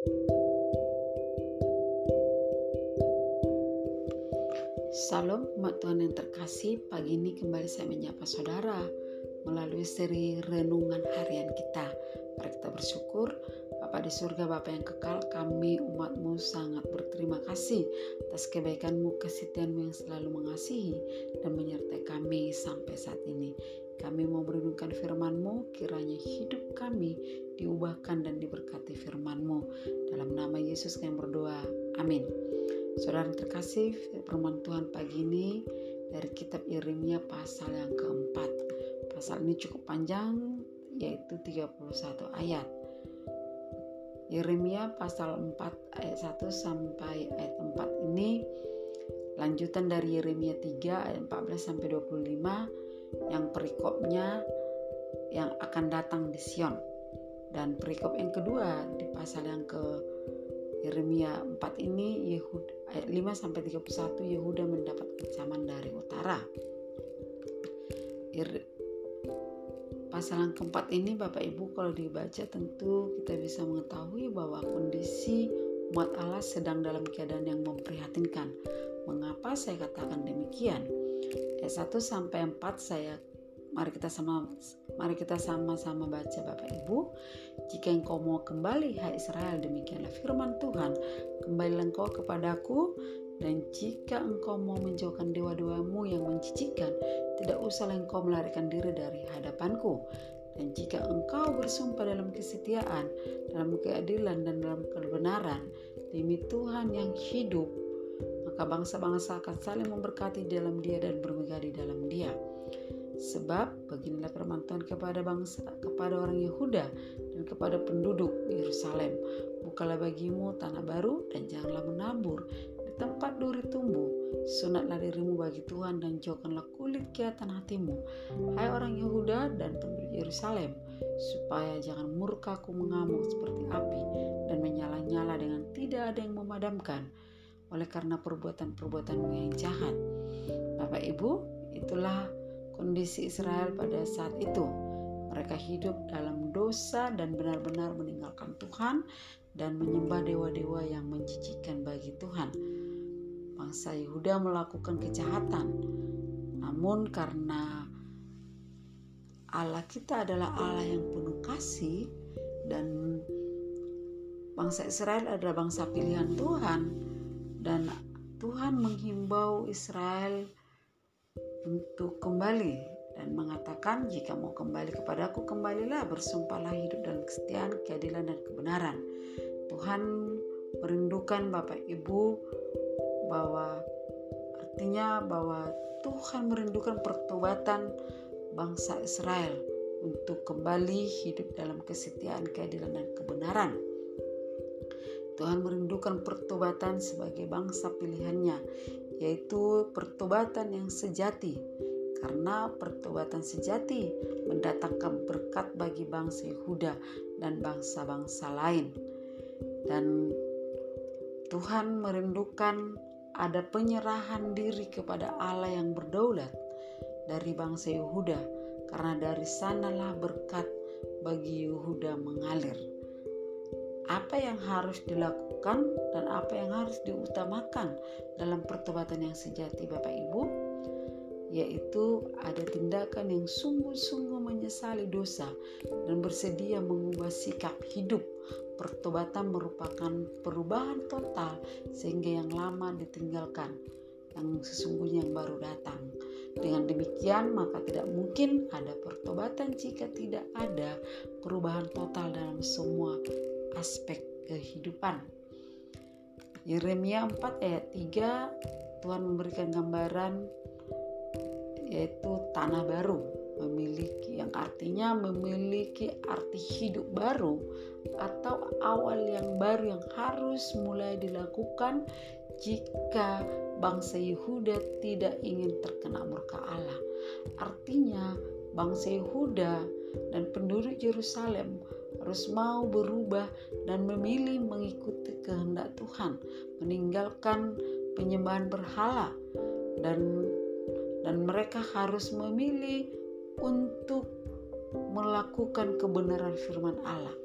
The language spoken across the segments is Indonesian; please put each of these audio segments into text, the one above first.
Salam umat Tuhan yang terkasih, pagi ini kembali saya menyapa saudara melalui seri renungan harian kita. Mari kita bersyukur, Bapa di surga, Bapa yang kekal, kami umatmu sangat berterima kasih atas kebaikanmu, kesetiaanmu yang selalu mengasihi dan menyertai kami sampai saat ini. Kami mau merenungkan firman-Mu, kiranya hidup kami diubahkan dan diberkati firman-Mu. Dalam nama Yesus kami berdoa. Amin. Saudara terkasih, firman Tuhan pagi ini dari kitab Yeremia pasal yang keempat. Pasal ini cukup panjang, yaitu 31 ayat. Yeremia pasal 4 ayat 1 sampai ayat 4 ini lanjutan dari Yeremia 3 ayat 14 sampai 25 yang perikopnya yang akan datang di Sion. Dan perikop yang kedua di pasal yang ke Yeremia 4 ini Yehud ayat 5 sampai 31 Yehuda mendapat ancaman dari utara. Pasal yang keempat ini Bapak Ibu kalau dibaca tentu kita bisa mengetahui bahwa kondisi umat Allah sedang dalam keadaan yang memprihatinkan. Mengapa saya katakan demikian? Ayat 1 sampai 4 saya Mari kita sama mari kita sama-sama baca Bapak Ibu. Jika engkau mau kembali hai Israel demikianlah firman Tuhan, kembalilah engkau kepadaku dan jika engkau mau menjauhkan dewa-dewamu yang mencicikan, tidak usahlah engkau melarikan diri dari hadapanku. Dan jika engkau bersumpah dalam kesetiaan, dalam keadilan dan dalam kebenaran, demi Tuhan yang hidup, maka bangsa-bangsa akan saling memberkati dalam dia dan bermegah di dalam dia. Sebab beginilah firman Tuhan kepada bangsa, kepada orang Yehuda dan kepada penduduk Yerusalem. Bukalah bagimu tanah baru dan janganlah menabur di tempat duri tumbuh. Sunatlah dirimu bagi Tuhan dan jauhkanlah kulit kegiatan hatimu. Hai orang Yehuda dan penduduk Yerusalem, supaya jangan murkaku mengamuk seperti api dan menyala-nyala dengan tidak ada yang memadamkan oleh karena perbuatan-perbuatanmu yang jahat. Bapak Ibu, itulah kondisi Israel pada saat itu. Mereka hidup dalam dosa dan benar-benar meninggalkan Tuhan dan menyembah dewa-dewa yang menjijikkan bagi Tuhan. Bangsa Yehuda melakukan kejahatan, namun karena Allah kita adalah Allah yang penuh kasih dan bangsa Israel adalah bangsa pilihan Tuhan dan Tuhan menghimbau Israel untuk kembali dan mengatakan jika mau kembali kepadaku kembalilah bersumpahlah hidup dalam kesetiaan, keadilan dan kebenaran. Tuhan merindukan Bapak Ibu bahwa artinya bahwa Tuhan merindukan pertobatan bangsa Israel untuk kembali hidup dalam kesetiaan, keadilan dan kebenaran. Tuhan merindukan pertobatan sebagai bangsa pilihannya, yaitu pertobatan yang sejati. Karena pertobatan sejati mendatangkan berkat bagi bangsa Yehuda dan bangsa-bangsa lain. Dan Tuhan merindukan ada penyerahan diri kepada Allah yang berdaulat dari bangsa Yehuda karena dari sanalah berkat bagi Yehuda mengalir apa yang harus dilakukan dan apa yang harus diutamakan dalam pertobatan yang sejati Bapak Ibu? Yaitu ada tindakan yang sungguh-sungguh menyesali dosa dan bersedia mengubah sikap hidup. Pertobatan merupakan perubahan total sehingga yang lama ditinggalkan yang sesungguhnya yang baru datang. Dengan demikian maka tidak mungkin ada pertobatan jika tidak ada perubahan total dalam semua aspek kehidupan. Yeremia 4 ayat 3 Tuhan memberikan gambaran yaitu tanah baru memiliki yang artinya memiliki arti hidup baru atau awal yang baru yang harus mulai dilakukan jika bangsa Yehuda tidak ingin terkena murka Allah. Artinya bangsa Yehuda dan penduduk Yerusalem harus mau berubah dan memilih mengikuti kehendak Tuhan, meninggalkan penyembahan berhala dan dan mereka harus memilih untuk melakukan kebenaran firman Allah.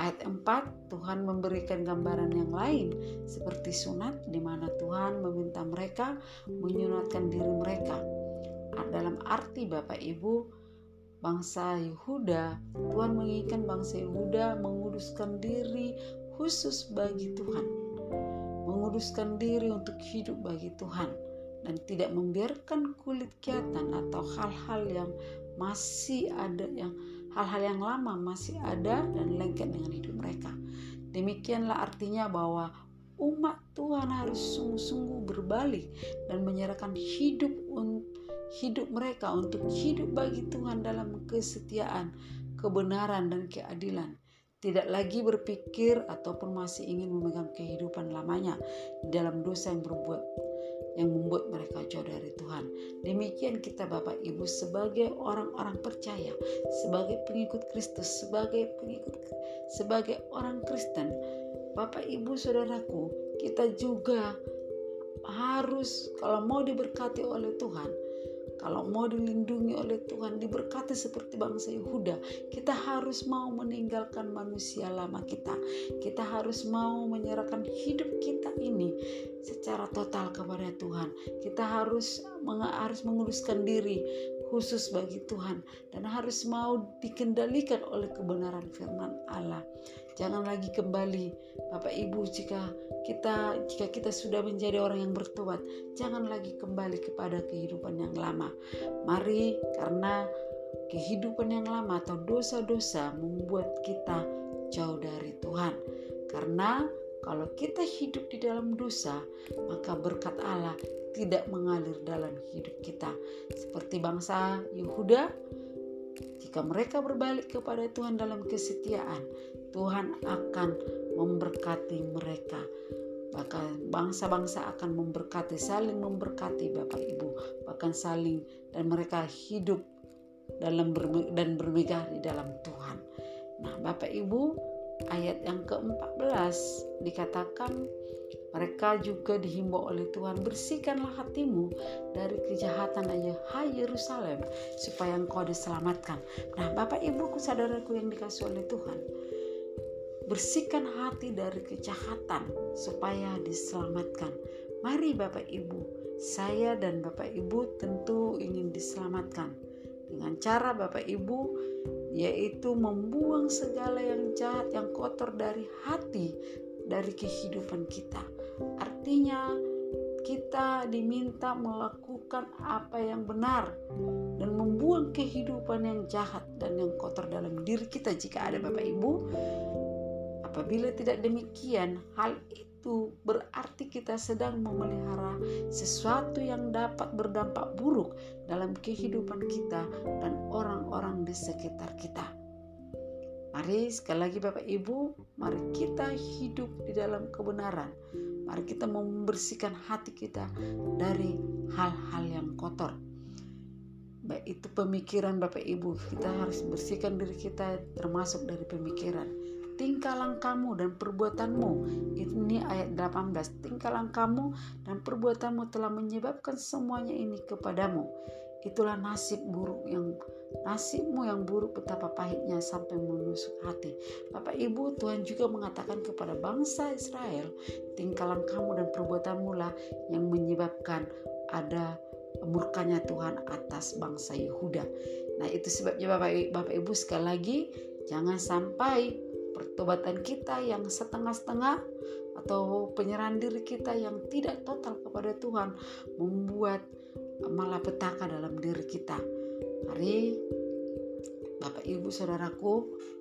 Ayat 4, Tuhan memberikan gambaran yang lain seperti sunat di mana Tuhan meminta mereka menyunatkan diri mereka. Dalam arti Bapak Ibu, bangsa Yehuda, Tuhan menginginkan bangsa Yehuda menguduskan diri khusus bagi Tuhan. Menguduskan diri untuk hidup bagi Tuhan dan tidak membiarkan kulit kiatan atau hal-hal yang masih ada yang hal-hal yang lama masih ada dan lengket dengan hidup mereka. Demikianlah artinya bahwa umat Tuhan harus sungguh-sungguh berbalik dan menyerahkan hidup hidup mereka untuk hidup bagi Tuhan dalam kesetiaan, kebenaran dan keadilan. Tidak lagi berpikir ataupun masih ingin memegang kehidupan lamanya dalam dosa yang berbuat yang membuat mereka jauh dari Tuhan. Demikian kita Bapak Ibu sebagai orang-orang percaya, sebagai pengikut Kristus, sebagai pengikut sebagai orang Kristen, Bapak Ibu Saudaraku, kita juga harus kalau mau diberkati oleh Tuhan, kalau mau dilindungi oleh Tuhan, diberkati seperti bangsa Yehuda, kita harus mau meninggalkan manusia lama kita. Kita harus mau menyerahkan hidup kita ini secara total kepada Tuhan. Kita harus harus menguruskan diri khusus bagi Tuhan dan harus mau dikendalikan oleh kebenaran firman Allah. Jangan lagi kembali Bapak Ibu jika kita jika kita sudah menjadi orang yang bertobat, jangan lagi kembali kepada kehidupan yang lama. Mari karena kehidupan yang lama atau dosa-dosa membuat kita jauh dari Tuhan. Karena kalau kita hidup di dalam dosa, maka berkat Allah tidak mengalir dalam hidup kita. Seperti bangsa Yehuda, jika mereka berbalik kepada Tuhan dalam kesetiaan, Tuhan akan memberkati mereka. Bahkan bangsa-bangsa akan memberkati, saling memberkati Bapak Ibu, bahkan saling dan mereka hidup dalam dan bermegah di dalam Tuhan. Nah, Bapak Ibu, ayat yang ke-14 dikatakan mereka juga dihimbau oleh Tuhan, bersihkanlah hatimu dari kejahatan aja, hai Yerusalem, supaya engkau diselamatkan. Nah, Bapak Ibu, saudaraku yang dikasih oleh Tuhan, bersihkan hati dari kejahatan supaya diselamatkan. Mari Bapak Ibu, saya dan Bapak Ibu tentu ingin diselamatkan dengan cara Bapak Ibu yaitu membuang segala yang jahat yang kotor dari hati dari kehidupan kita. Artinya kita diminta melakukan apa yang benar dan membuang kehidupan yang jahat dan yang kotor dalam diri kita jika ada Bapak Ibu Apabila tidak demikian, hal itu berarti kita sedang memelihara sesuatu yang dapat berdampak buruk dalam kehidupan kita dan orang-orang di sekitar kita. Mari sekali lagi Bapak Ibu, mari kita hidup di dalam kebenaran. Mari kita membersihkan hati kita dari hal-hal yang kotor. Baik itu pemikiran Bapak Ibu, kita harus bersihkan diri kita termasuk dari pemikiran tingkah langkahmu dan perbuatanmu. Ini ayat 18. Tingkah langkahmu dan perbuatanmu telah menyebabkan semuanya ini kepadamu. Itulah nasib buruk yang nasibmu yang buruk betapa pahitnya sampai menusuk hati. Bapak Ibu, Tuhan juga mengatakan kepada bangsa Israel, tingkah langkahmu dan perbuatanmu lah yang menyebabkan ada murkanya Tuhan atas bangsa Yehuda. Nah, itu sebabnya Bapak Bapak Ibu sekali lagi jangan sampai pertobatan kita yang setengah-setengah atau penyerahan diri kita yang tidak total kepada Tuhan membuat malapetaka dalam diri kita. Mari Bapak Ibu Saudaraku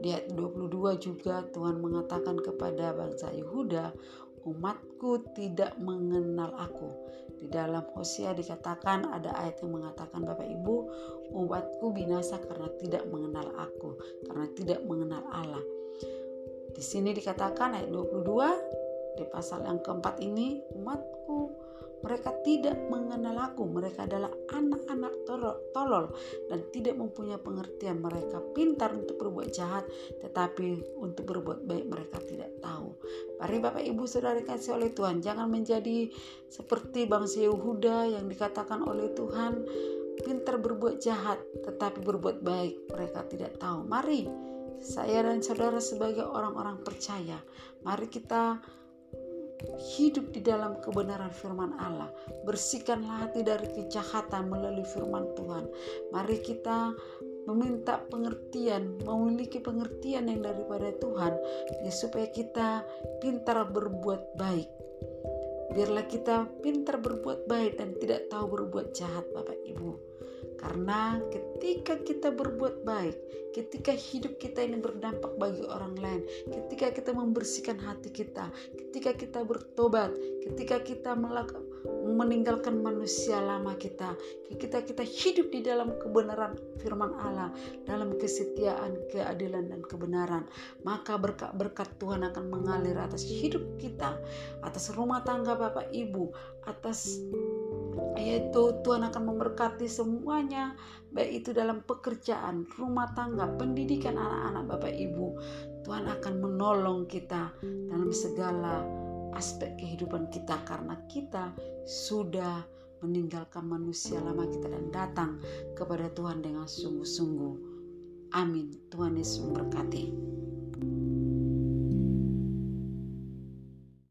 di ayat 22 juga Tuhan mengatakan kepada bangsa Yehuda umatku tidak mengenal aku. Di dalam Hosea dikatakan ada ayat yang mengatakan Bapak Ibu umatku binasa karena tidak mengenal aku, karena tidak mengenal Allah. Di sini dikatakan ayat 22 di pasal yang keempat ini umatku mereka tidak mengenal aku. Mereka adalah anak-anak tolol dan tidak mempunyai pengertian. Mereka pintar untuk berbuat jahat tetapi untuk berbuat baik mereka tidak tahu. Mari Bapak Ibu Saudara kasih oleh Tuhan. Jangan menjadi seperti bangsa Yehuda yang dikatakan oleh Tuhan pintar berbuat jahat tetapi berbuat baik mereka tidak tahu. Mari saya dan saudara sebagai orang-orang percaya, mari kita hidup di dalam kebenaran firman Allah. Bersihkanlah hati dari kejahatan melalui firman Tuhan. Mari kita meminta pengertian, memiliki pengertian yang daripada Tuhan, ya supaya kita pintar berbuat baik. Biarlah kita pintar berbuat baik dan tidak tahu berbuat jahat, Bapak Ibu. Karena ketika kita berbuat baik, ketika hidup kita ini berdampak bagi orang lain, ketika kita membersihkan hati kita, ketika kita bertobat, ketika kita meninggalkan manusia lama kita. Ketika kita hidup di dalam kebenaran firman Allah, dalam kesetiaan, keadilan dan kebenaran, maka berkat-berkat Tuhan akan mengalir atas hidup kita, atas rumah tangga Bapak Ibu, atas yaitu Tuhan akan memberkati semuanya baik itu dalam pekerjaan, rumah tangga, pendidikan anak-anak Bapak Ibu. Tuhan akan menolong kita dalam segala aspek kehidupan kita karena kita sudah meninggalkan manusia lama kita dan datang kepada Tuhan dengan sungguh-sungguh. Amin. Tuhan Yesus memberkati.